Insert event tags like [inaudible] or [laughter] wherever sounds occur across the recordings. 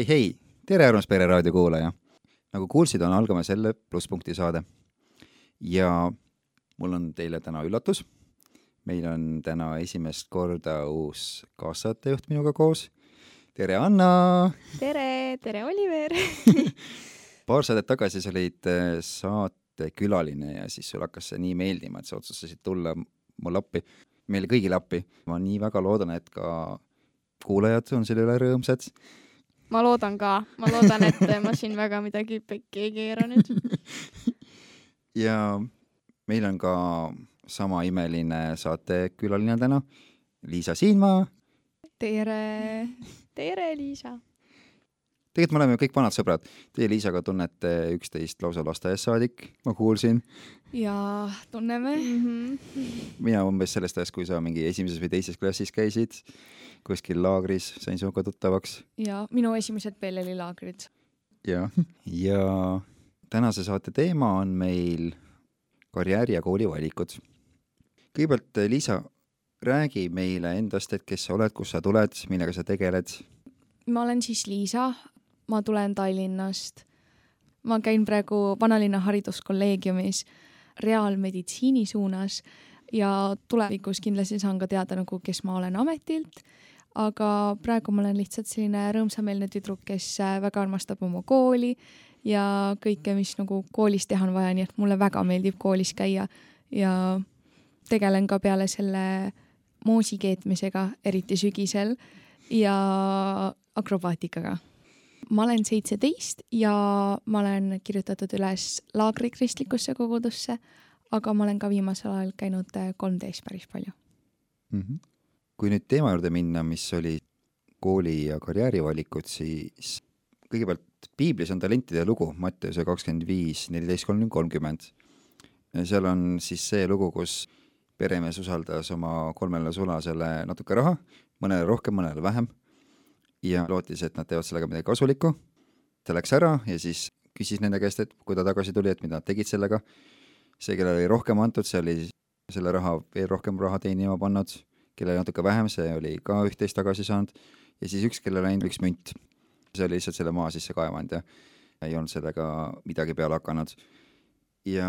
hei, hei, tere, armas Pere raadio kuulaja. nagu kuulsid, on algamas jälle plusspunkti saade. ja mul on teile täna üllatus. Meil on täna esimest korda uus kaassaatejuht minuga koos. tere, Anna. tere, tere, Oliver. [laughs] paar saadet tagasi sa olid äh, saatekülaline ja siis sul hakkas see nii meeldima, et sa otsustasid tulla mulle appi, meile kõigile appi. ma nii väga loodan, et ka kuulajad on selle üle rõõmsad ma loodan ka, ma loodan, et ma siin väga midagi pekki ei keera nüüd. [laughs] ja meil on ka sama imeline saatekülaline täna, Liisa Siinmaa. tere, tere, Liisa. tegelikult me oleme kõik vanad sõbrad, teie Liisaga tunnete üksteist lausa lasteaiast saadik, ma kuulsin. ja tunneme mm. -hmm. mina umbes sellest ajast, kui sa mingi esimeses või teises klassis käisid, kuskil laagris sain sinuga tuttavaks ja minu esimesed PLL-i laagrid. ja, ja tänase saate teema on meil karjääri ja kooli valikud. kõigepealt, Liisa, räägi meile endast, et kes sa oled, kust sa tuled, millega sa tegeled ma olen siis Liisa, ma tulen Tallinnast. ma käin praegu Vanalinna Hariduskolleegiumis reaalmeditsiini suunas ja tulevikus kindlasti saan ka teada nagu, kes ma olen ametilt. aga praegu ma olen lihtsalt selline rõõmsameelne tüdruk, kes äh, väga armastab oma kooli ja kõike, mis nagu koolis teha on vaja, nii et mulle väga meeldib koolis käia ja tegelen ka peale selle moosi keetmisega, eriti sügisel ja akrobaatikaga. ma olen seitseteist ja ma olen kirjutatud üles Laagri kristlikusse kogudusse, aga ma olen ka viimasel ajal käinud äh, 3D-s päris palju. mm. -hmm. kui nüüd teema juurde minna, mis oli kooli ja karjäärivalikud, siis kõigepealt piiblis on talentide lugu, Matteuse kakskümmend viis, neliteist, kolmkümmend, kolmkümmend. seal on siis see lugu, kus peremees usaldas oma kolmele sulasele natuke raha, mõnele rohkem, mõnele vähem ja lootis, et nad teevad sellega midagi kasulikku. ta läks ära ja siis küsis nende käest, et kui ta tagasi tuli, et mida nad tegid sellega. see, kellele oli rohkem antud, see oli selle raha veel rohkem raha teenima pannud, kellele natuke vähem, see oli ka üht-teist tagasi saanud ja siis üks, kellele ainult üks münt. see oli lihtsalt selle maa sisse kaevanud ja ei olnud sellega midagi peale hakanud. ja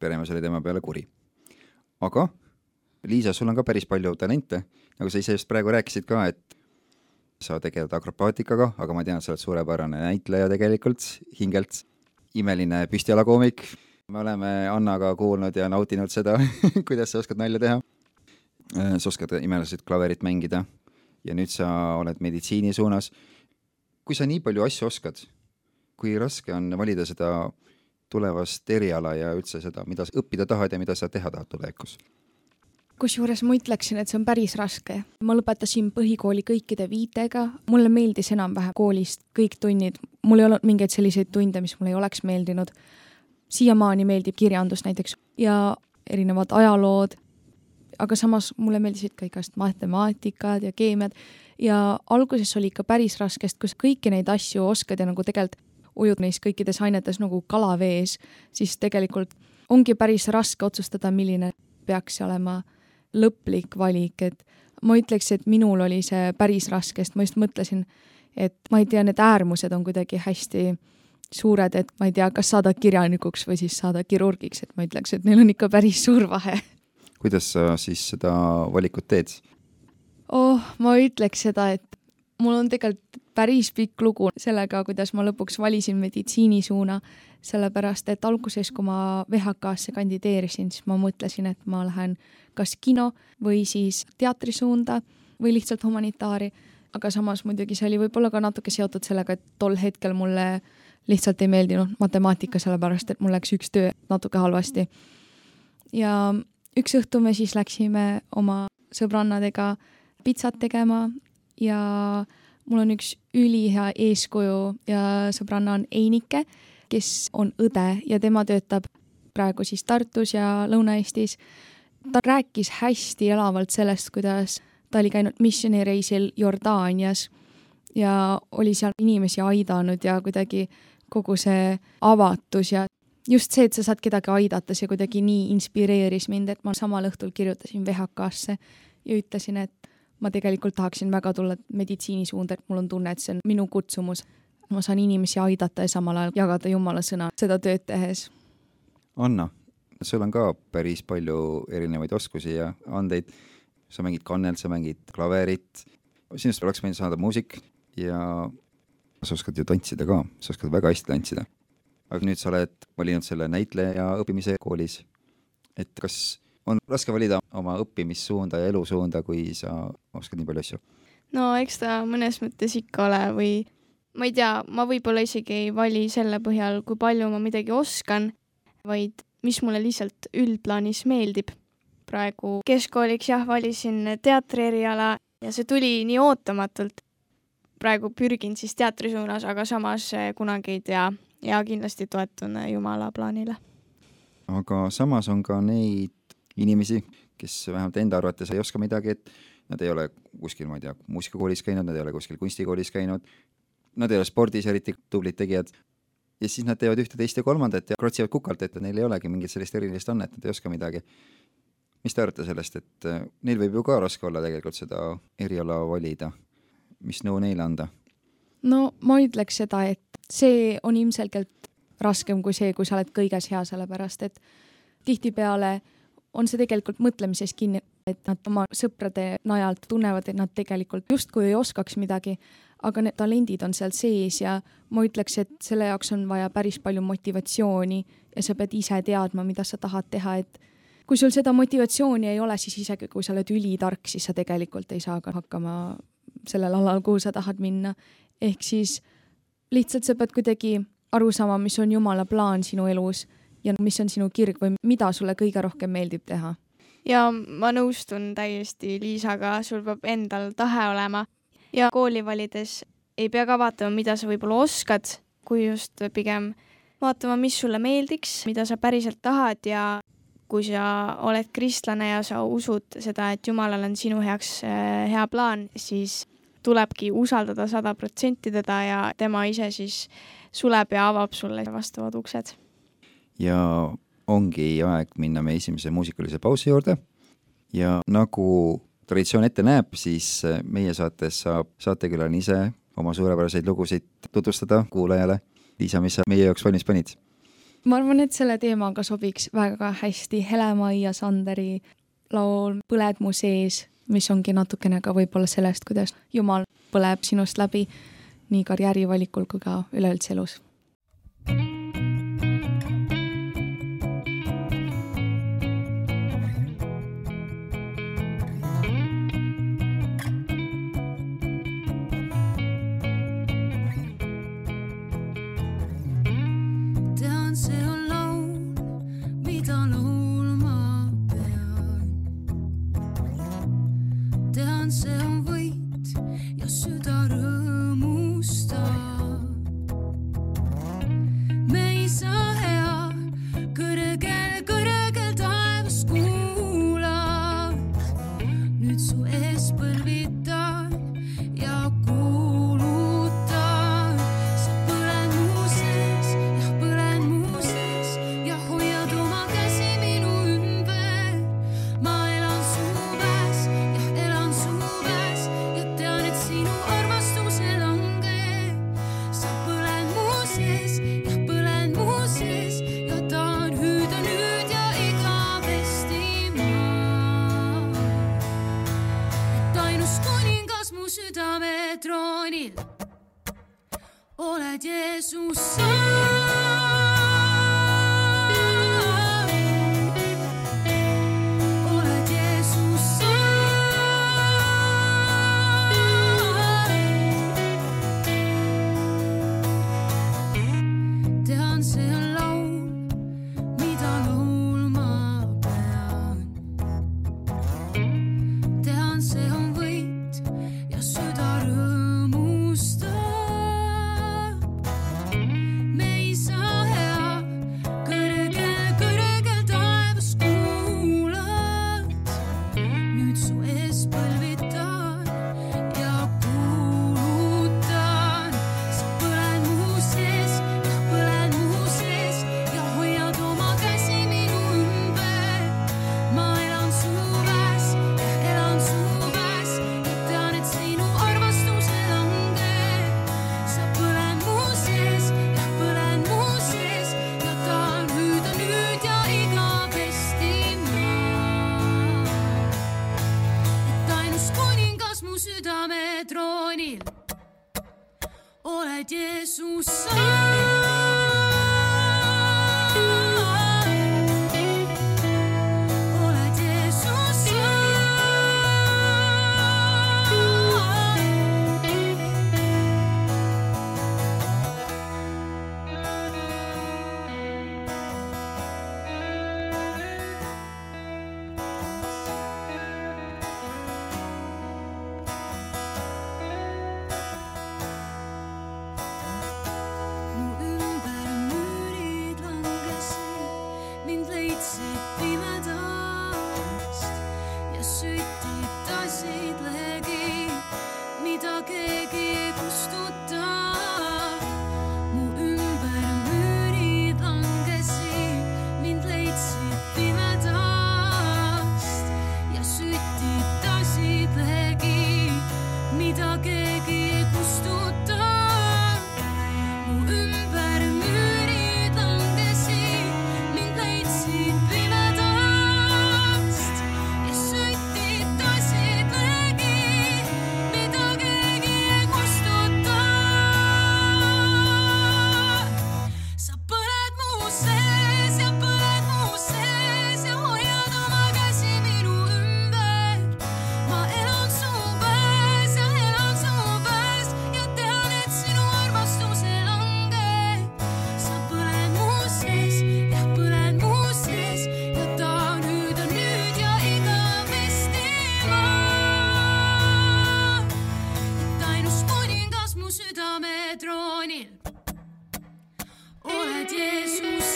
peremees oli tema peale kuri. Aga Liisa, sul on ka päris palju talente, nagu sa ise just praegu rääkisid ka, et sa tegeled akrobaatikaga, aga ma tean, sa oled suurepärane näitleja tegelikult hingelt, imeline püstjalakoomik. me oleme Annaga kuulnud ja nautinud seda, [laughs] kuidas sa oskad nalja teha. sa oskad imeliselt klaverit mängida ja nüüd sa oled meditsiini suunas. kui sa nii palju asju oskad, kui raske on valida seda tulevast eriala ja üldse seda, mida sa õppida tahad ja mida sa teha tahad tulevikus? kusjuures ma ütleksin, et see on päris raske. ma lõpetasin põhikooli kõikide viitega, mulle meeldis enam-vähem koolist kõik tunnid, mul ei olnud mingeid selliseid tunde, mis mulle ei oleks meeldinud. siiamaani meeldib kirjandus näiteks ja erinevad ajalood, aga samas mulle meeldisid ka igast matemaatikad ja keemiad ja alguses oli ikka päris raske, sest kui sa kõiki neid asju oskad ja nagu tegelikult ujud neis kõikides ainetes nagu kala vees, siis tegelikult ongi päris raske otsustada, milline peaks olema lõplik valik, et ma ütleks, et minul oli see päris raske, sest ma just mõtlesin, et ma ei tea, need äärmused on kuidagi hästi suured, et ma ei tea, kas saada kirjanikuks või siis saada kirurgiks, et ma ütleks, et neil on ikka päris suur vahe. kuidas sa siis seda valikut teed? oh, ma ütleks seda, et mul on tegelikult päris pikk lugu sellega, kuidas ma lõpuks valisin meditsiinisuuna, sellepärast et alguses, kui ma VHK-sse kandideerisin, siis ma mõtlesin, et ma lähen kas kino või siis teatrisuunda või lihtsalt humanitaari, aga samas muidugi see oli võib-olla ka natuke seotud sellega, et tol hetkel mulle lihtsalt ei meeldinud matemaatika, sellepärast et mul läks üks töö natuke halvasti. ja üks õhtu me siis läksime oma sõbrannadega pitsat tegema ja mul on üks ülihea eeskuju ja sõbranna on Einike, kes on õde ja tema töötab praegu siis Tartus ja Lõuna-Eestis. ta rääkis hästi elavalt sellest, kuidas ta oli käinud missioonireisil Jordaanias ja oli seal inimesi aidanud ja kuidagi kogu see avatus ja just see, et sa saad kedagi aidata, see kuidagi nii inspireeris mind, et ma samal õhtul kirjutasin VHK-sse ja ütlesin, et ma tegelikult tahaksin väga tulla meditsiini suunda, et mul on tunne, et see on minu kutsumus. ma saan inimesi aidata ja samal ajal jagada Jumala sõna seda tööd tehes. Anna, sul on ka päris palju erinevaid oskusi ja andeid. sa mängid kannelt, sa mängid klaverit, sinust oleks võinud saada muusik ja sa oskad ju tantsida ka, sa oskad väga hästi tantsida. aga nüüd sa oled valinud selle näitleja õppimise koolis. et kas on raske valida oma õppimissuunda ja elusuunda, kui sa oskad nii palju asju? no eks ta mõnes mõttes ikka ole või ma ei tea, ma võib-olla isegi ei vali selle põhjal, kui palju ma midagi oskan, vaid mis mulle lihtsalt üldplaanis meeldib. praegu keskkooliks jah, valisin teatrieriala ja see tuli nii ootamatult. praegu pürgin siis teatri suunas, aga samas eh, kunagi ei tea ja kindlasti toetun Jumala plaanile. aga samas on ka neid inimesi, kes vähemalt enda arvates ei oska midagi, et nad ei ole kuskil, ma ei tea, muusikakoolis käinud, nad ei ole kuskil kunstikoolis käinud, nad ei ole spordis eriti tublid tegijad, ja siis nad teevad ühte, teist ja kolmandat ja krotsivad kukalt, et neil ei olegi mingit sellist erilist annet, nad ei oska midagi. mis te arvate sellest, et äh, neil võib ju ka raske olla tegelikult seda eriala valida, mis nõu neile anda? no ma ütleks seda, et see on ilmselgelt raskem kui see, kui sa oled kõiges hea, sellepärast et tihtipeale on see tegelikult mõtlemises kinni, et nad oma sõprade najalt tunnevad, et nad tegelikult justkui ei oskaks midagi, aga need talendid on seal sees ja ma ütleks, et selle jaoks on vaja päris palju motivatsiooni ja sa pead ise teadma, mida sa tahad teha, et kui sul seda motivatsiooni ei ole, siis isegi kui sa oled ülitark, siis sa tegelikult ei saa ka hakkama sellel alal, kuhu sa tahad minna. ehk siis lihtsalt sa pead kuidagi aru saama, mis on Jumala plaan sinu elus ja mis on sinu kirg või mida sulle kõige rohkem meeldib teha? ja ma nõustun täiesti Liisaga, sul peab endal tahe olema ja kooli valides ei pea ka vaatama, mida sa võib-olla oskad, kui just pigem vaatama, mis sulle meeldiks, mida sa päriselt tahad ja kui sa oled kristlane ja sa usud seda, et Jumalal on sinu heaks äh, hea plaan, siis tulebki usaldada sada protsenti teda ja tema ise siis suleb ja avab sulle vastavad uksed ja ongi aeg minna meie esimese muusikalise pausi juurde ja nagu traditsioon ette näeb, siis meie saates saab saatekülaline ise oma suurepäraseid lugusid tutvustada kuulajale. Liisa, mis sa meie jaoks valmis panid? ma arvan, et selle teemaga sobiks väga hästi Hele-Maia Sanderi laul Põled mu sees, mis ongi natukene ka võib-olla sellest, kuidas Jumal põleb sinust läbi nii karjäärivalikul kui ka üleüldse elus mu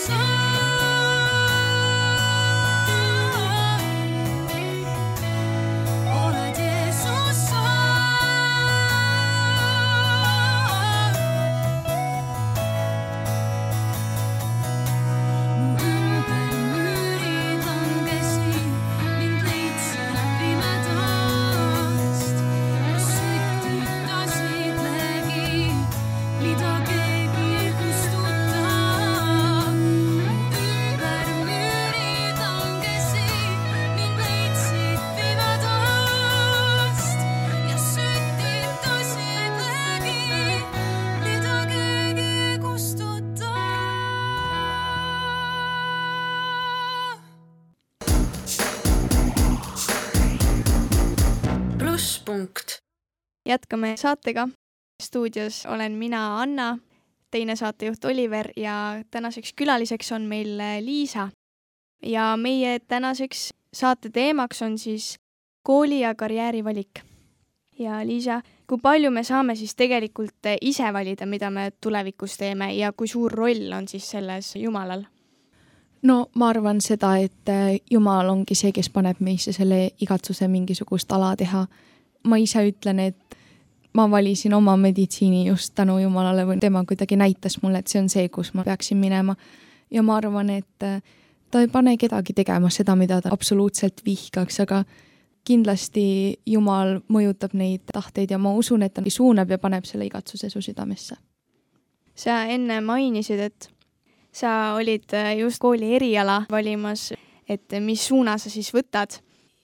Jeesus jätkame saatega. stuudios olen mina, Anna, teine saatejuht Oliver ja tänaseks külaliseks on meil Liisa. ja meie tänaseks saate teemaks on siis kooli ja karjääri valik. ja Liisa, kui palju me saame siis tegelikult ise valida, mida me tulevikus teeme ja kui suur roll on siis selles Jumalal? no ma arvan seda, et äh, Jumal ongi see, kes paneb meisse selle igatsuse mingisugust ala teha. ma ise ütlen, et ma valisin oma meditsiini just tänu Jumalale või tema kuidagi näitas mulle, et see on see, kus ma peaksin minema. ja ma arvan, et äh, ta ei pane kedagi tegema seda, mida ta absoluutselt vihkaks, aga kindlasti Jumal mõjutab neid tahteid ja ma usun, et ta suunab ja paneb selle igatsuse su südamesse. sa enne mainisid, et sa olid äh, just kooli eriala valimas, et mis suuna sa siis võtad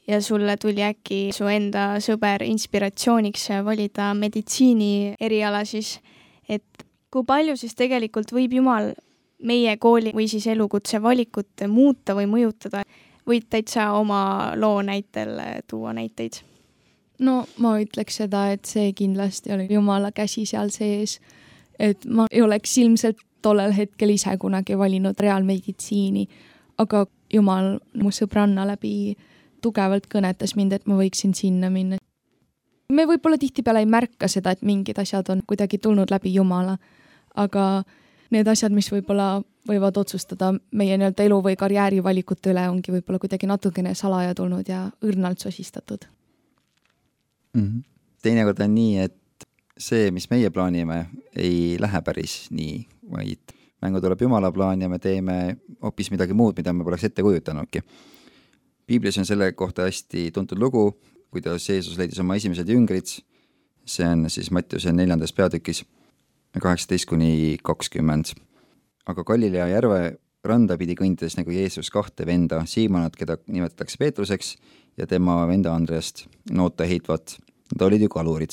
ja sulle tuli äkki su enda sõber inspiratsiooniks valida meditsiini eriala siis, et kui palju siis tegelikult võib Jumal meie kooli või siis elukutse valikut muuta või mõjutada, võid täitsa oma loo näitel tuua näiteid? no ma ütleks seda, et see kindlasti oli Jumala käsi seal sees. et ma ei oleks ilmselt tollel hetkel ise kunagi valinud reaalmeditsiini, aga Jumal mu sõbranna läbi tugevalt kõnetas mind, et ma võiksin sinna minna. me võib-olla tihtipeale ei märka seda, et mingid asjad on kuidagi tulnud läbi Jumala, aga need asjad, mis võib-olla võivad otsustada meie nii-öelda elu või karjäärivalikute üle, ongi võib-olla kuidagi natukene salaja tulnud ja õrnalt sosistatud mm. -hmm. teinekord on nii, et see, mis meie plaanime, ei lähe päris nii, vaid mängu tuleb Jumala plaan ja me teeme hoopis midagi muud, mida me poleks ette kujutanudki. Piiblis on selle kohta hästi tuntud lugu, kuidas Jeesus leidis oma esimesed jüngrid, see on siis Mattiuse neljandas peatükis, kaheksateist kuni kakskümmend. aga Galilea järve randa pidi kõndides nagu Jeesus kahte venda, Siimonat, keda nimetatakse Peetruseks, ja tema venda Andreast, noota heitvat. nad olid ju kalurid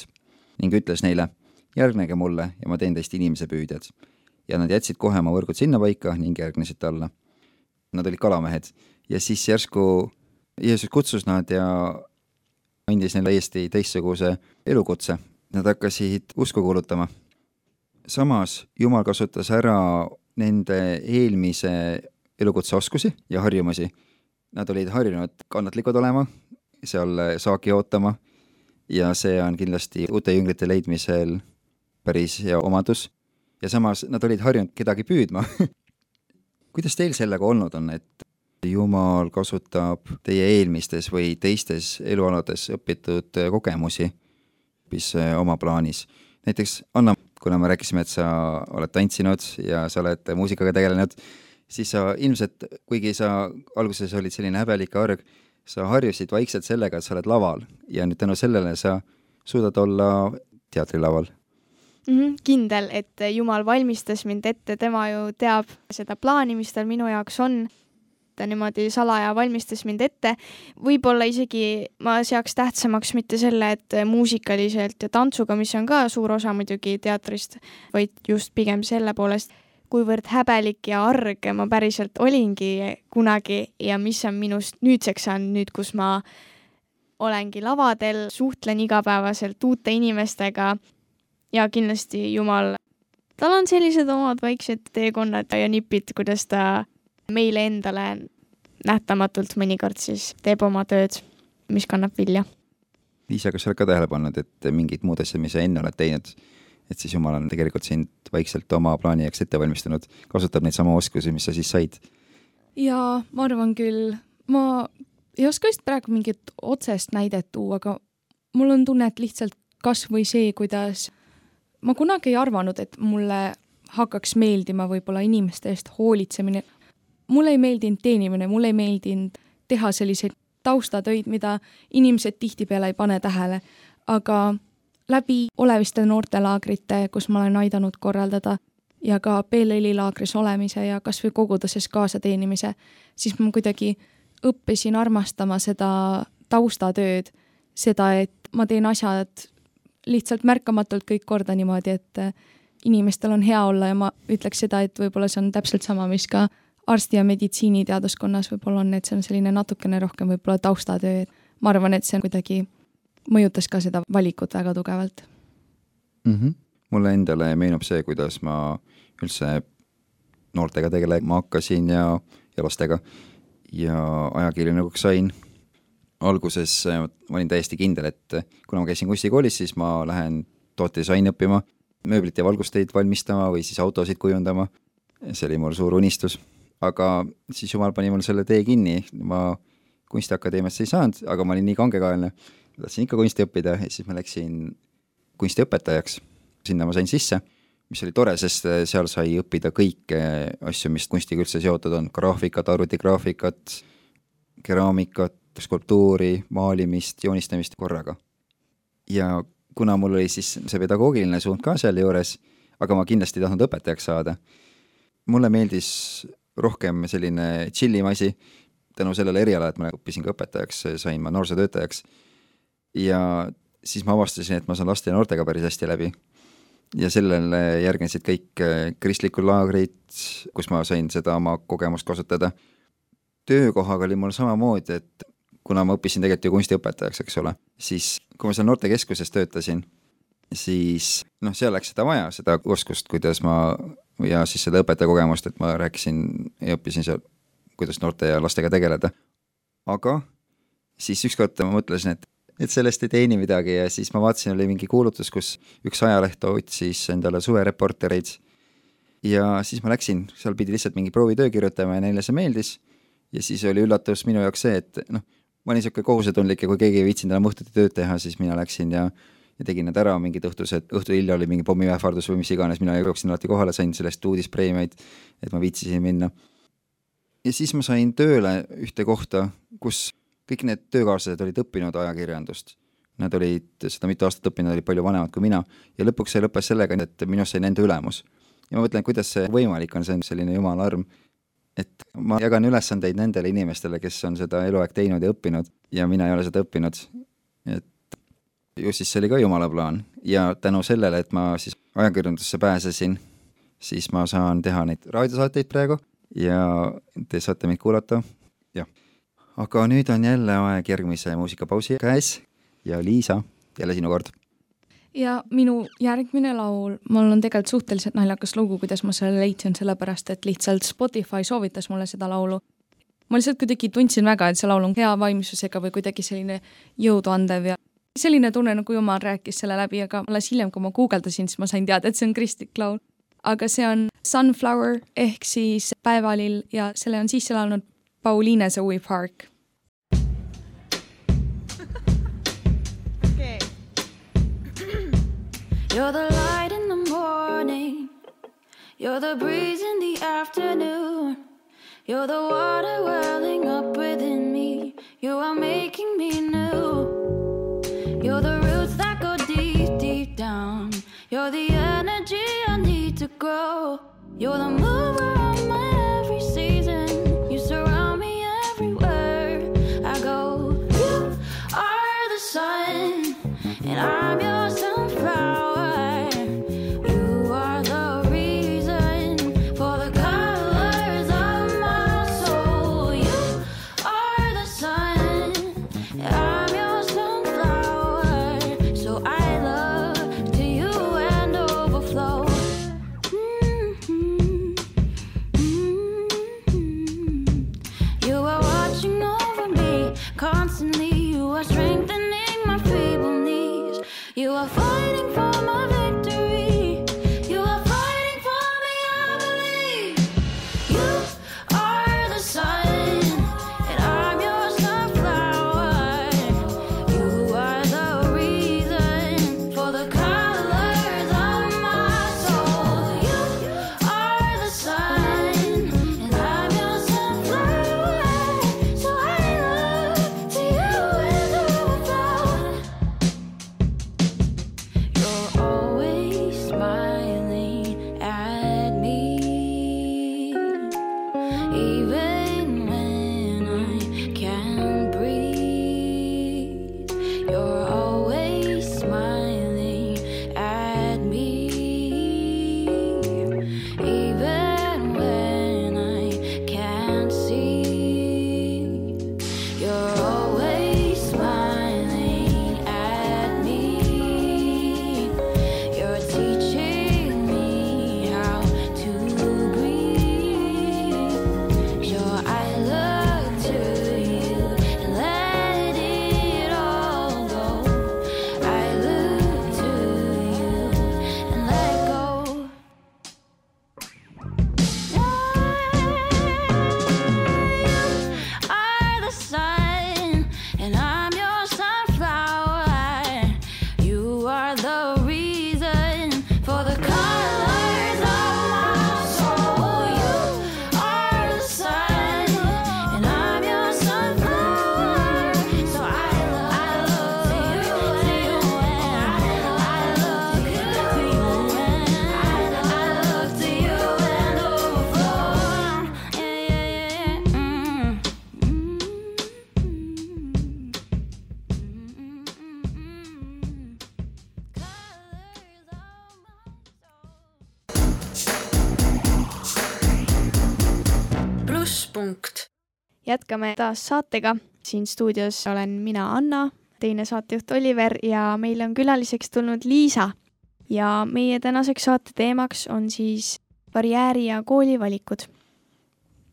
ning ütles neile, järgnege mulle ja ma teen teist inimesepüüdjad. ja nad jätsid kohe oma võrgud sinnapaika ning järgnesid talle. Nad olid kalamehed ja siis järsku Jeesus kutsus nad ja andis neile täiesti teistsuguse elukutse. Nad hakkasid usku kuulutama. samas Jumal kasutas ära nende eelmise elukutse oskusi ja harjumusi. Nad olid harjunud kannatlikud olema, seal saaki ootama ja see on kindlasti uute jüngrite leidmisel päris hea omadus. ja samas nad olid harjunud kedagi püüdma [laughs] kuidas teil sellega olnud on, et Jumal kasutab teie eelmistes või teistes elualades õpitud kogemusi hoopis oma plaanis? näiteks Anna, kuna me rääkisime, et sa oled tantsinud ja sa oled muusikaga tegelenud, siis sa ilmselt, kuigi sa alguses olid selline häbelik arg, sa harjusid vaikselt sellega, et sa oled laval ja nüüd tänu sellele sa suudad olla teatrilaval mm. -hmm, kindel, et Jumal valmistas mind ette, tema ju teab seda plaani, mis tal minu jaoks on. Ta niimoodi salaja valmistas mind ette. võib-olla isegi ma seaks tähtsamaks mitte selle, et muusikaliselt ja tantsuga, mis on ka suur osa muidugi teatrist, vaid just pigem selle poolest kuivõrd häbelik ja arg ma päriselt olingi kunagi ja mis on minust nüüdseks saanud, nüüd kus ma olengi lavadel, suhtlen igapäevaselt uute inimestega ja kindlasti Jumal, tal on sellised omad väiksed teekonnad ja nipid, kuidas ta meile endale nähtamatult mõnikord siis teeb oma tööd, mis kannab vilja. Liisa, kas sa oled ka tähele pannud, et mingid muud asjad, mis sa enne oled teinud, et siis Jumal on tegelikult sind vaikselt oma plaani jaoks ette valmistanud, kasutab neid samu oskusi, mis sa siis said? jaa, ma arvan küll, ma ei oska vist praegu mingit otsest näidet tuua, aga mul on tunne, et lihtsalt kas või see, kuidas ma kunagi ei arvanud, et mulle hakkaks meeldima võib-olla inimeste eest hoolitsemine. Mulle ei meeldinud teenimine, mulle ei meeldinud teha selliseid taustatöid, mida inimesed tihtipeale ei pane tähele, aga läbi Oleviste noortelaagrite, kus ma olen aidanud korraldada ja ka PLL-i laagris olemise ja kasvõi koguduses kaasateenimise, siis ma kuidagi õppisin armastama seda taustatööd, seda, et ma teen asjad lihtsalt märkamatult kõik korda niimoodi, et inimestel on hea olla ja ma ütleks seda, et võib-olla see on täpselt sama, mis ka arsti- ja meditsiiniteaduskonnas võib-olla on, et see on selline natukene rohkem võib-olla taustatöö, et ma arvan, et see kuidagi mõjutas ka seda valikut väga tugevalt mm. -hmm. mulle endale meenub see, kuidas ma üldse noortega tegelema hakkasin ja, ja lastega ja ajakirjanikuks sain. alguses äh, ma olin täiesti kindel, et kuna ma käisin kunstikoolis, siis ma lähen tootedisaini õppima, mööblit ja valgusteid valmistama või siis autosid kujundama. see oli mul suur unistus, aga siis jumal pani mul selle tee kinni, ma kunstiakadeemiasse ei saanud, aga ma olin nii kangekaelne tahtsin ikka kunsti õppida ja siis ma läksin kunstiõpetajaks. sinna ma sain sisse, mis oli tore, sest äh, seal sai õppida kõike asju, mis kunstiga üldse seotud on, graafikat, arvutigraafikat, keraamikat, skulptuuri, maalimist, joonistamist korraga. ja kuna mul oli siis see pedagoogiline suund ka sealjuures, aga ma kindlasti ei tahtnud õpetajaks saada, mulle meeldis rohkem selline chillim asi, tänu sellele erialale, et ma õppisin ka õpetajaks, sain ma noorsootöötajaks ja siis ma avastasin, et ma saan laste ja noortega päris hästi läbi. ja sellele järgnesid kõik äh, kristlikud laagrid, kus ma sain seda oma kogemust kasutada. töökohaga oli mul samamoodi, et kuna ma õppisin tegelikult ju kunstiõpetajaks, eks ole, siis kui ma seal noortekeskuses töötasin, siis noh, seal läks seda vaja, seda oskust, kuidas ma ja siis seda õpetajakogemust, et ma rääkisin ja õppisin seal, kuidas noorte ja lastega tegeleda. aga siis ükskord ma mõtlesin, et et sellest ei teeni midagi ja siis ma vaatasin, oli mingi kuulutus, kus üks ajaleht otsis endale suvereportereid. ja siis ma läksin, seal pidi lihtsalt mingi proovitöö kirjutama ja neile see meeldis. ja siis oli üllatus minu jaoks see, et noh, ma olin niisugune kohusetundlik ja kui keegi ei viitsinud enam õhtuti tööd teha, siis mina läksin ja ja tegin need ära, mingid õhtused, õhtul hilja oli mingi pommiähvardus või mis iganes, mina jooksin alati kohale, sain sellest uudispreemiaid, et ma viitsisin minna. ja siis ma sain tööle ühte kohta, kus kõik need töökaaslased olid õppinud ajakirjandust. Nad olid seda mitu aastat õppinud, olid palju vanemad kui mina ja lõpuks see lõppes sellega, et minust sai nende ülemus. ja ma mõtlen, kuidas see võimalik on, see on selline jumala arm. et ma jagan ülesandeid nendele inimestele, kes on seda eluaeg teinud ja õppinud ja mina ei ole seda õppinud. et ju siis see oli ka jumala plaan ja tänu sellele, et ma siis ajakirjandusse pääsesin, siis ma saan teha neid raadiosaateid praegu ja te saate mind kuulata, jah. aga nüüd on jälle aeg järgmise muusikapausi käes ja Liisa, jälle sinu kord ja minu järgmine laul, mul on tegelikult suhteliselt naljakas lugu, kuidas ma selle leidsin, sellepärast et lihtsalt Spotify soovitas mulle seda laulu. ma lihtsalt kuidagi tundsin väga, et see laul on hea vaimsusega või kuidagi selline jõuduandev ja selline tunne, nagu jumal rääkis selle läbi, aga alles hiljem, kui ma guugeldasin, siis ma sain teada, et see on kristlik laul. aga see on Sunflower ehk siis päevalill ja selle on sisse laulnud Pauliine Zoe Park You're the light in the morning. You're the breeze in the afternoon. You're the water welling up within me. You are making me new. You're the roots that go deep, deep down. You're the energy I need to grow. You're the mover jätkame taas saatega. siin stuudios olen mina, Anna, teine saatejuht Oliver ja meil on külaliseks tulnud Liisa. ja meie tänaseks saate teemaks on siis karjääri ja koolivalikud.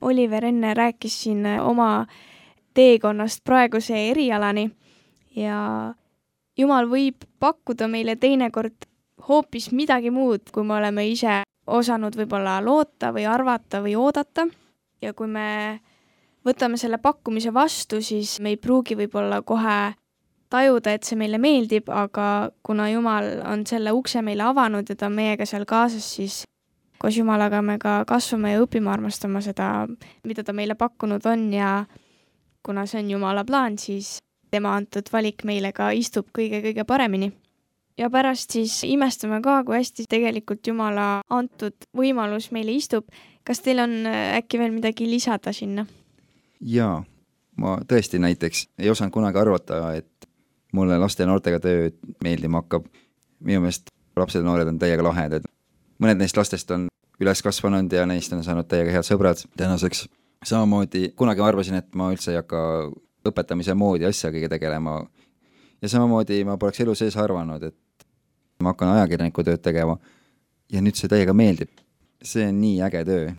Oliver enne rääkis siin oma teekonnast praeguse erialani ja jumal võib pakkuda meile teinekord hoopis midagi muud, kui me oleme ise osanud võib-olla loota või arvata või oodata. ja kui me võtame selle pakkumise vastu, siis me ei pruugi võib-olla kohe tajuda, et see meile meeldib, aga kuna Jumal on selle ukse meile avanud ja ta on meiega seal kaasas, siis koos Jumalaga me ka kasvame ja õpime armastama seda, mida ta meile pakkunud on ja kuna see on Jumala plaan, siis tema antud valik meile ka istub kõige-kõige paremini. ja pärast siis imestame ka, kui hästi tegelikult Jumala antud võimalus meile istub. kas teil on äh, äkki veel midagi lisada sinna? Jaa, ma tõesti näiteks ei osanud kunagi arvata, et mulle laste ja noortega töö meeldima hakkab. minu meelest lapsed ja noored on täiega lahedad. mõned neist lastest on üles kasvanud ja neist on saanud täiega head sõbrad tänaseks. samamoodi kunagi ma arvasin, et ma üldse ei hakka õpetamise moodi asjagagi tegelema. ja samamoodi ma poleks elu sees arvanud, et ma hakkan ajakirjaniku tööd tegema. ja nüüd see täiega meeldib. see on nii äge töö.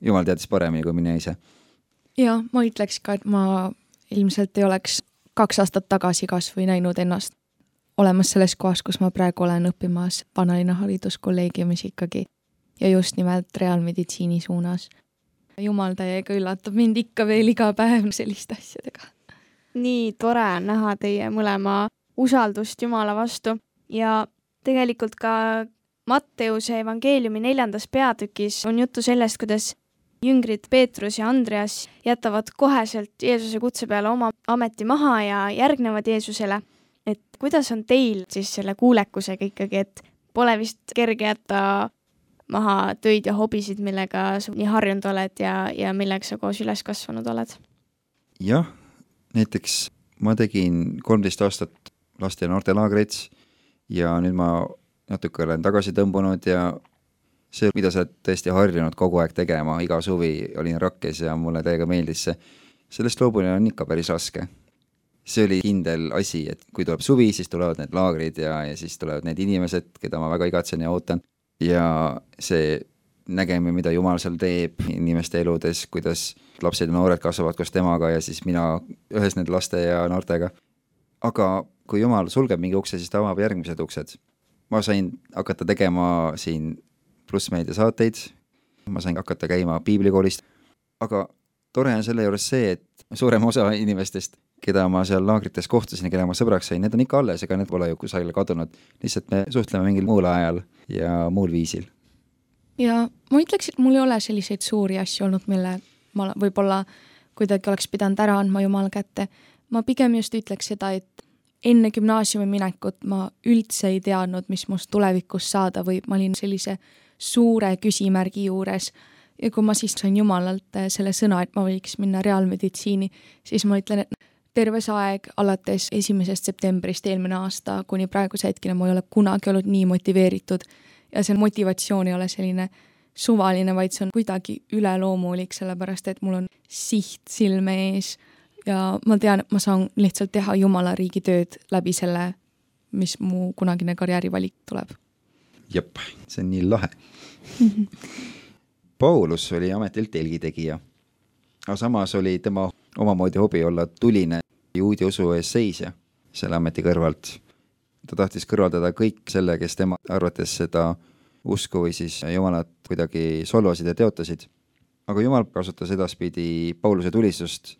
jumal teadis paremini kui mina ise. Ja ma ütleks ka, et ma ilmselt ei oleks kaks aastat tagasi kas või näinud ennast olemas selles kohas, kus ma praegu olen õppimas Vanalinna Hariduskolleegiumis ikkagi ja just nimelt reaalmeditsiini suunas. jumal täiega üllatab mind ikka veel iga päev selliste asjadega. nii tore on näha teie mõlema usaldust Jumala vastu ja tegelikult ka Matteuse evangeeliumi neljandas peatükis on juttu sellest, kuidas jüngrid Peetrus ja Andreas jätavad koheselt Jeesuse kutse peale oma ameti maha ja järgnevad Jeesusele. et kuidas on teil siis selle kuulekusega ikkagi, et pole vist kerge jätta maha töid ja hobisid, millega sa nii harjunud oled ja, ja millega sa koos üles kasvanud oled? jah, näiteks ma tegin kolmteist aastat laste ja noortelaagrit ja nüüd ma natuke olen tagasi tõmbunud ja see, mida sa oled tõesti harjunud kogu aeg tegema, iga suvi olin rakkes ja mulle täiega meeldis see, sellest loobumine on ikka päris raske. see oli kindel asi, et kui tuleb suvi, siis tulevad need laagrid ja, ja siis tulevad need inimesed, keda ma väga igatsen ja ootan ja see nägemine, mida Jumal seal teeb inimeste eludes, kuidas lapsed ja noored kasvavad koos temaga ja siis mina ühes nende laste ja noortega. aga kui Jumal sulgeb mingi ukse, siis ta avab järgmised uksed. ma sain hakata tegema siin plussmeedia saateid, ma sain hakata käima piiblikoolist, aga tore on selle juures see, et suurem osa inimestest, keda ma seal laagrites kohtasin ja keda ma sõbraks sain, need on ikka alles, ega need pole ju kusagile kadunud, lihtsalt me suhtleme mingil muul ajal ja muul viisil. ja ma ütleks, et mul ei ole selliseid suuri asju olnud, mille ma võib-olla kuidagi oleks pidanud ära andma Jumala kätte. ma pigem just ütleks seda, et enne gümnaasiumi minekut ma üldse ei teadnud, mis must tulevikus saada võib, ma olin sellise suure küsimärgi juures. Ja kui ma siis sain Jumalalt selle sõna, et ma võiks minna reaalmeditsiini, siis ma ütlen, et terve see aeg alates esimesest septembrist eelmine aasta kuni praeguse hetkeni ma ei ole kunagi olnud nii motiveeritud. Ja see motivatsioon ei ole selline suvaline, vaid see on kuidagi üleloomulik, sellepärast et mul on siht silme ees. Ja ma tean, et ma saan lihtsalt teha Jumala riigi tööd läbi selle, mis mu kunagine karjäärivalik tuleb. Jep, see on nii lahe [laughs] Paulus oli ametilt telgitegija, aga samas oli tema omamoodi hobi olla tuline juudi usu eest seisja selle ameti kõrvalt. ta tahtis kõrvaldada kõik selle, kes tema arvates seda usku või siis Jumalat kuidagi solvasid ja teotasid. aga Jumal kasutas edaspidi Pauluse tulistust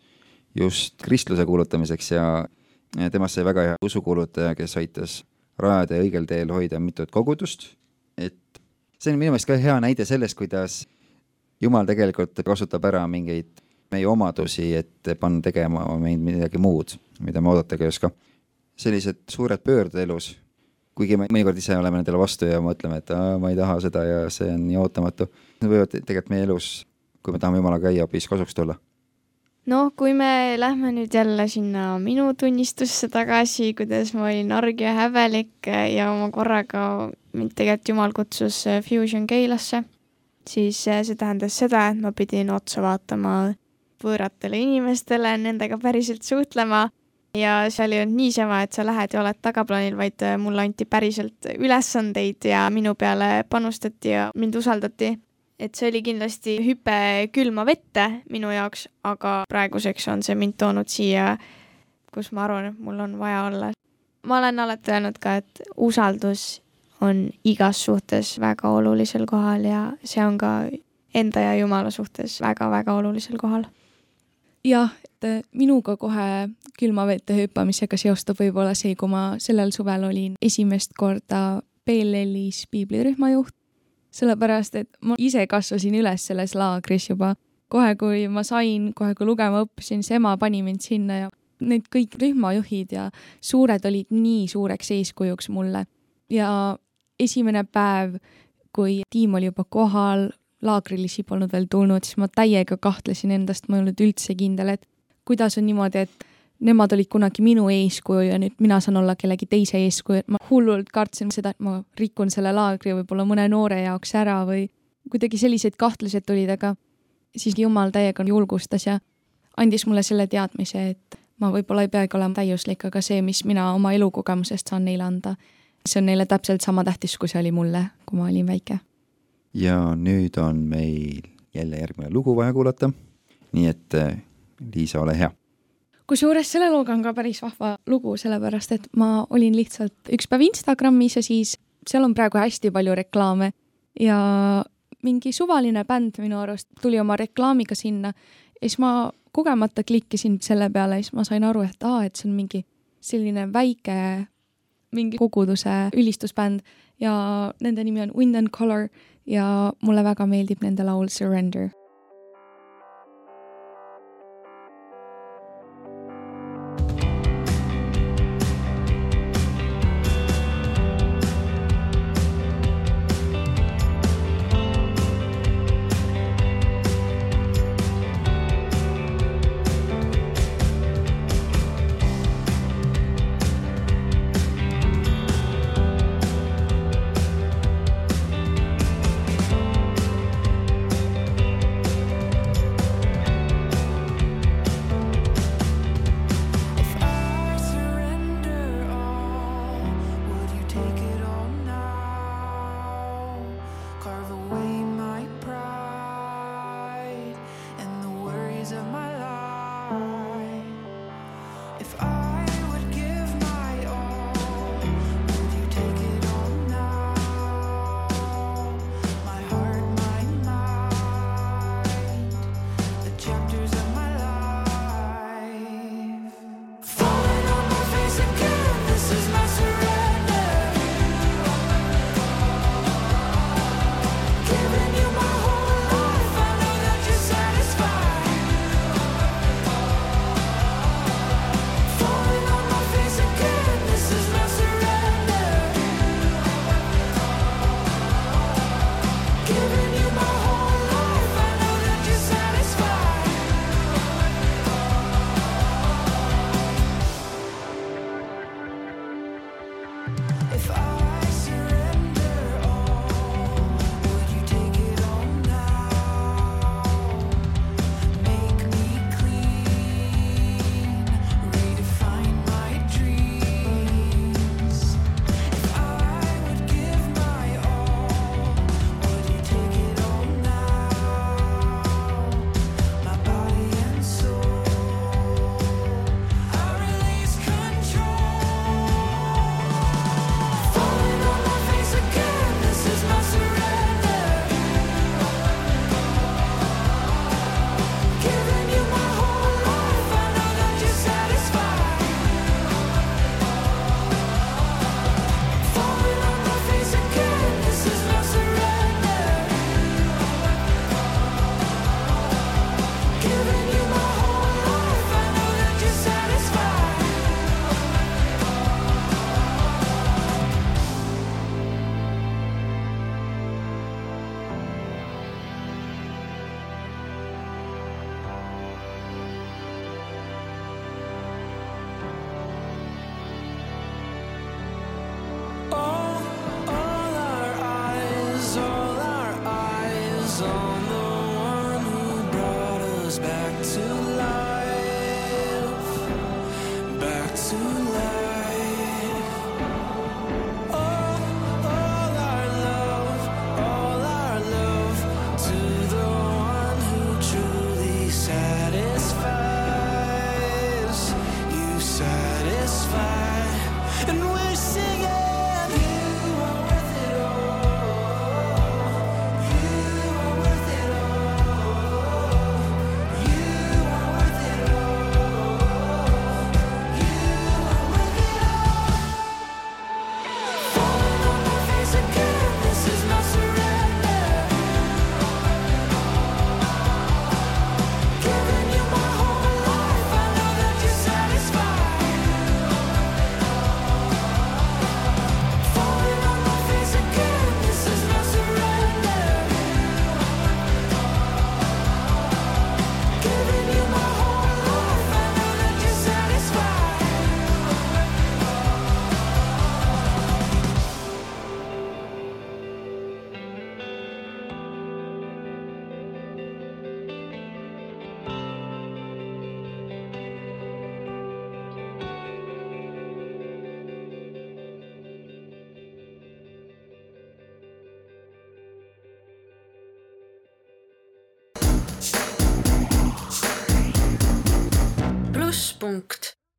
just kristluse kuulutamiseks ja temast sai väga hea usukuulutaja, kes aitas rajada ja õigel teel hoida mitut kogudust, see on minu meelest ka hea näide sellest, kuidas Jumal tegelikult kasutab ära mingeid meie omadusi, et panna tegema meid midagi muud, mida me oodatagi ei oska. sellised suured pöörded elus, kuigi me mõnikord ise oleme nendele vastu ja mõtleme, et aa, ma ei taha seda ja see on nii ootamatu, need võivad tegelikult meie elus, kui me tahame Jumalaga käia, hoopis kasuks tulla noh, kui me lähme nüüd jälle sinna minu tunnistusse tagasi, kuidas ma olin arg ja häbelik ja oma korraga mind tegelikult Jumal kutsus Fusion Keilasse, siis see tähendas seda, et ma pidin otsa vaatama võõratele inimestele, nendega päriselt suhtlema ja seal ei olnud niisama, et sa lähed ja oled tagaplaanil, vaid mulle anti päriselt ülesandeid ja minu peale panustati ja mind usaldati. Et see oli kindlasti hüpe külma vette minu jaoks, aga praeguseks on see mind toonud siia, kus ma arvan, et mul on vaja olla. ma olen alati öelnud ka, et usaldus on igas suhtes väga olulisel kohal ja see on ka enda ja Jumala suhtes väga-väga olulisel kohal jah, et minuga kohe külma vette hüppamisega seostub võib-olla see, kui ma sellel suvel olin esimest korda PLL-is piiblirühma juht, sellepärast et ma ise kasvasin üles selles laagris juba. kohe, kui ma sain, kohe kui lugema õppisin, siis ema pani mind sinna ja need kõik rühmajuhid ja suured olid nii suureks eeskujuks mulle. ja esimene päev, kui tiim oli juba kohal, laagrilisi polnud veel tulnud, siis ma täiega kahtlesin endast, ma ei olnud üldse kindel, et kuidas on niimoodi, et nemad olid kunagi minu eeskuju ja nüüd mina saan olla kellegi teise eeskuju, et ma hullult kartsin seda, et ma rikun selle laagri võib-olla mõne noore jaoks ära või kuidagi sellised kahtlused tulid, aga siis Jumal täiega julgustas ja andis mulle selle teadmise, et ma võib-olla ei peagi olema täiuslik, aga see, mis mina oma elukogemusest saan neile anda, see on neile täpselt sama tähtis, kui see oli mulle, kui ma olin väike. ja nüüd on meil jälle järgmine lugu vaja kuulata. nii et äh, Liisa, ole hea. Kusjuures selle looga on ka päris vahva lugu, sellepärast et ma olin lihtsalt üks päev Instagramis ja siis seal on praegu hästi palju reklaame. Ja mingi suvaline bänd minu arust tuli oma reklaamiga sinna ja siis ma kogemata klikkisin selle peale ja siis ma sain aru, et aa, et see on mingi selline väike mingi koguduse ülistusbänd ja nende nimi on Wind and Color ja mulle väga meeldib nende laul Surrender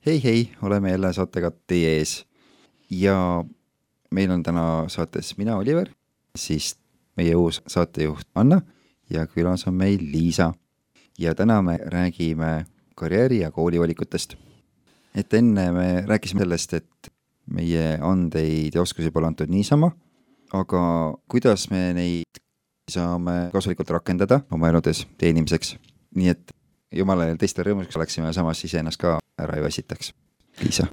hei, hei, oleme jälle saatega teie ees ja meil on täna saates mina, Oliver, siis meie uus saatejuht Anna ja külas on meil Liisa. ja täna me räägime karjääri ja koolivalikutest. et enne me rääkisime sellest, et meie andeid ja oskusi pole antud niisama, aga kuidas me neid saame kasulikult rakendada oma eludes teenimiseks, nii et jumala ja teiste rõõmuks oleksime, samas iseennast ka ära ei väsitaks. Liisa.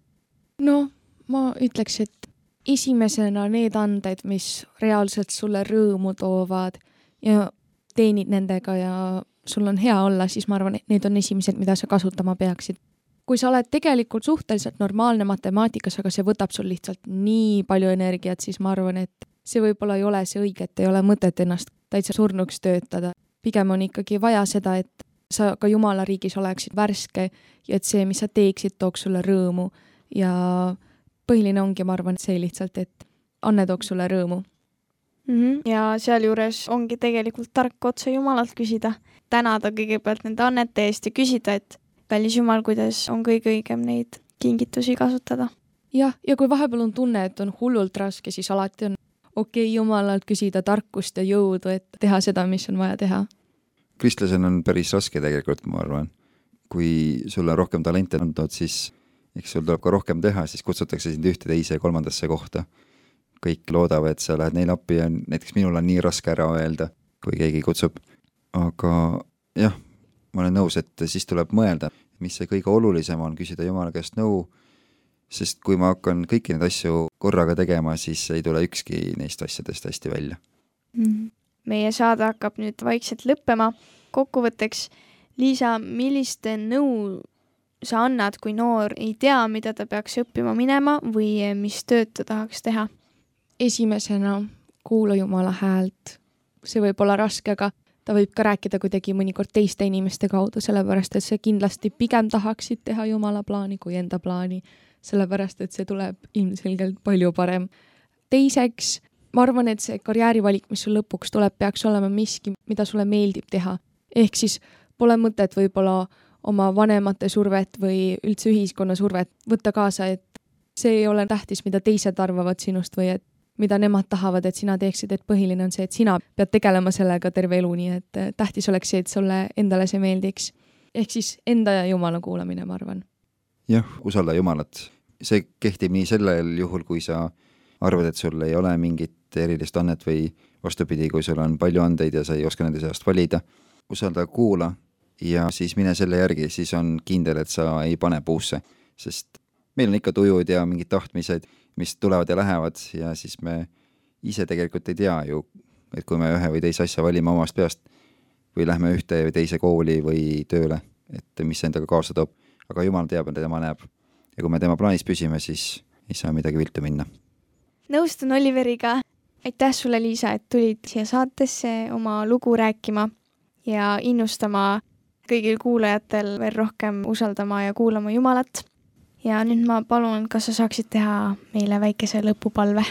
no ma ütleks, et esimesena need anded, mis reaalselt sulle rõõmu toovad ja teenid nendega ja sul on hea olla, siis ma arvan, et need on esimesed, mida sa kasutama peaksid. kui sa oled tegelikult suhteliselt normaalne matemaatikas, aga see võtab sul lihtsalt nii palju energiat, siis ma arvan, et see võib-olla ei ole see õige, et ei ole mõtet ennast täitsa surnuks töötada. pigem on ikkagi vaja seda, et sa ka Jumala riigis oleksid värske ja et see, mis sa teeksid, tooks sulle rõõmu ja põhiline ongi, ma arvan, see lihtsalt, et anne tooks sulle rõõmu. mm. -hmm. ja sealjuures ongi tegelikult tark otse Jumalalt küsida, tänada kõigepealt nende annete eest ja küsida, et kallis Jumal, kuidas on kõige õigem neid kingitusi kasutada. jah, ja kui vahepeal on tunne, et on hullult raske, siis alati on okei okay, Jumalalt küsida tarkust ja jõudu, et teha seda, mis on vaja teha. Kristlasena on päris raske tegelikult, ma arvan. kui sul on rohkem talente antud, siis eks sul tuleb ka rohkem teha, siis kutsutakse sind ühte, teise ja kolmandasse kohta. kõik loodavad, et sa lähed neile appi ja näiteks minul on nii raske ära öelda, kui keegi kutsub. aga jah, ma olen nõus, et siis tuleb mõelda, mis see kõige olulisem on, küsida Jumala käest nõu, sest kui ma hakkan kõiki neid asju korraga tegema, siis ei tule ükski neist asjadest hästi välja mm. -hmm. Meie saade hakkab nüüd vaikselt lõppema. kokkuvõtteks, Liisa, millist nõu sa annad, kui noor ei tea, mida ta peaks õppima minema või mis tööd ta tahaks teha? esimesena kuula Jumala häält. see võib olla raske, aga ta võib ka rääkida kuidagi mõnikord teiste inimeste kaudu, sellepärast et sa kindlasti pigem tahaksid teha Jumala plaani kui enda plaani, sellepärast et see tuleb ilmselgelt palju parem. teiseks, ma arvan, et see karjäärivalik, mis sul lõpuks tuleb, peaks olema miski, mida sulle meeldib teha. ehk siis pole mõtet võib-olla oma vanemate survet või üldse ühiskonna survet võtta kaasa, et see ei ole tähtis, mida teised arvavad sinust või et mida nemad tahavad, et sina teeksid, et põhiline on see, et sina pead tegelema sellega terve elu, nii et tähtis oleks see, et sulle endale see meeldiks. ehk siis enda ja Jumala kuulamine, ma arvan. jah, usalda Jumalat. see kehtib nii sellel juhul, kui sa arvad, et sul ei ole mingit erilist annet või vastupidi, kui sul on palju andeid ja sa ei oska nende seast valida. usalda, kuula ja siis mine selle järgi, siis on kindel, et sa ei pane puusse, sest meil on ikka tujud ja mingid tahtmised, mis tulevad ja lähevad ja siis me ise tegelikult ei tea ju, et kui me ühe või teise asja valime omast peast või lähme ühte või teise kooli või tööle, et mis see endaga kaasa toob. aga jumal teab ja tema näeb. ja kui me tema plaanis püsime, siis ei saa midagi viltu minna. nõustun Oliveriga. Aitäh sulle, Liisa, et tulid siia saatesse oma lugu rääkima ja innustama kõigil kuulajatel veel rohkem usaldama ja kuulama Jumalat. ja nüüd ma palun, kas sa saaksid teha meile väikese lõpupalve?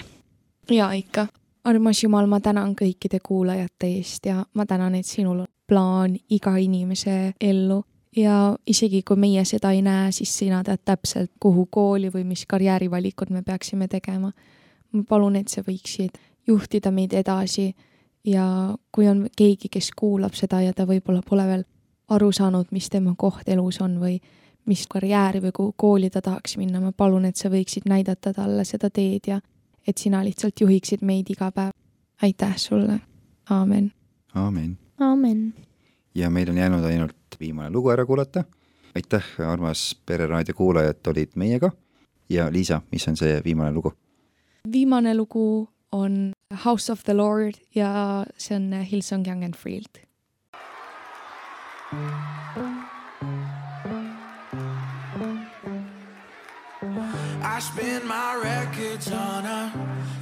ja ikka. armas Jumal, ma tänan kõikide kuulajate eest ja ma tänan, et sinul on plaan iga inimese ellu ja isegi kui meie seda ei näe, siis sina tead täpselt, kuhu kooli või mis karjäärivalikud me peaksime tegema. ma palun, et sa võiksid juhtida meid edasi ja kui on keegi, kes kuulab seda ja ta võib-olla pole veel aru saanud, mis tema koht elus on või mis karjääri või kuhu kooli ta tahaks minna, ma palun, et sa võiksid näidata talle seda teed ja et sina lihtsalt juhiksid meid iga päev. aitäh sulle, aamen. aamen. aamen. ja meil on jäänud ainult viimane lugu ära kuulata. aitäh, armas Pereraadio kuulajad, olid meiega. ja Liisa, mis on see viimane lugu? viimane lugu on House of the Lord ja see on eh, Hillsong Young and Freeld I spin my records on a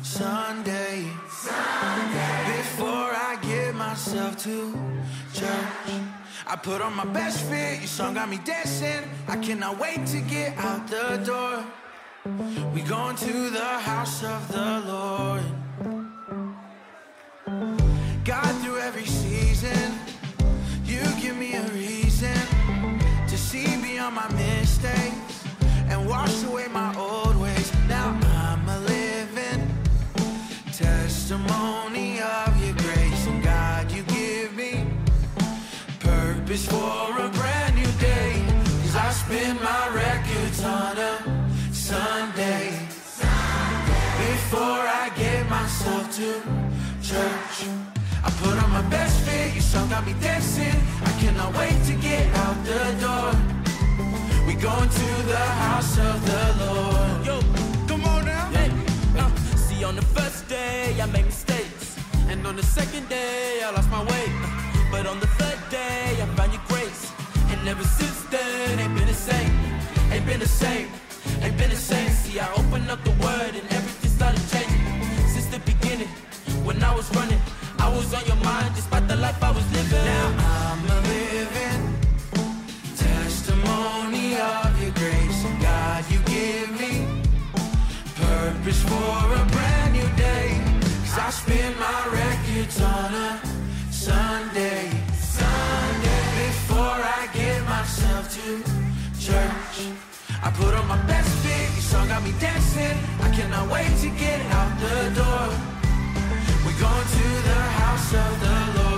Sunday. Sunday. Before I get myself to church. I put on my best fit, your song got me dancing. I cannot wait to get out the door. We going to the house of the Lord. God, through every season, you give me a reason to see beyond my mistakes and wash away my old ways. Now I'm a living testimony of your grace, and God, you give me purpose for a brand new day. Cause I spend my records on a Sunday before I get myself to church I put on my best fit your song got me dancing I cannot wait to get out the door we going to the house of the Lord Yo, come on now. Hey, uh, see, on the first day I made mistakes, and on the second day I lost my way. But on the third day I found your grace, and ever since then ain't been the same. Ain't been the same. Ain't been the same. See, I opened up the word and everything started changing since the beginning. When I was running, I was on your mind despite the life I was living. Now I'm a living testimony of your grace God you give me purpose for a brand new day cause I spin my records on a Sunday Sunday before I get myself to church I put on my best fit your song got me dancing. I cannot wait to get out the door. We're going to the house of the Lord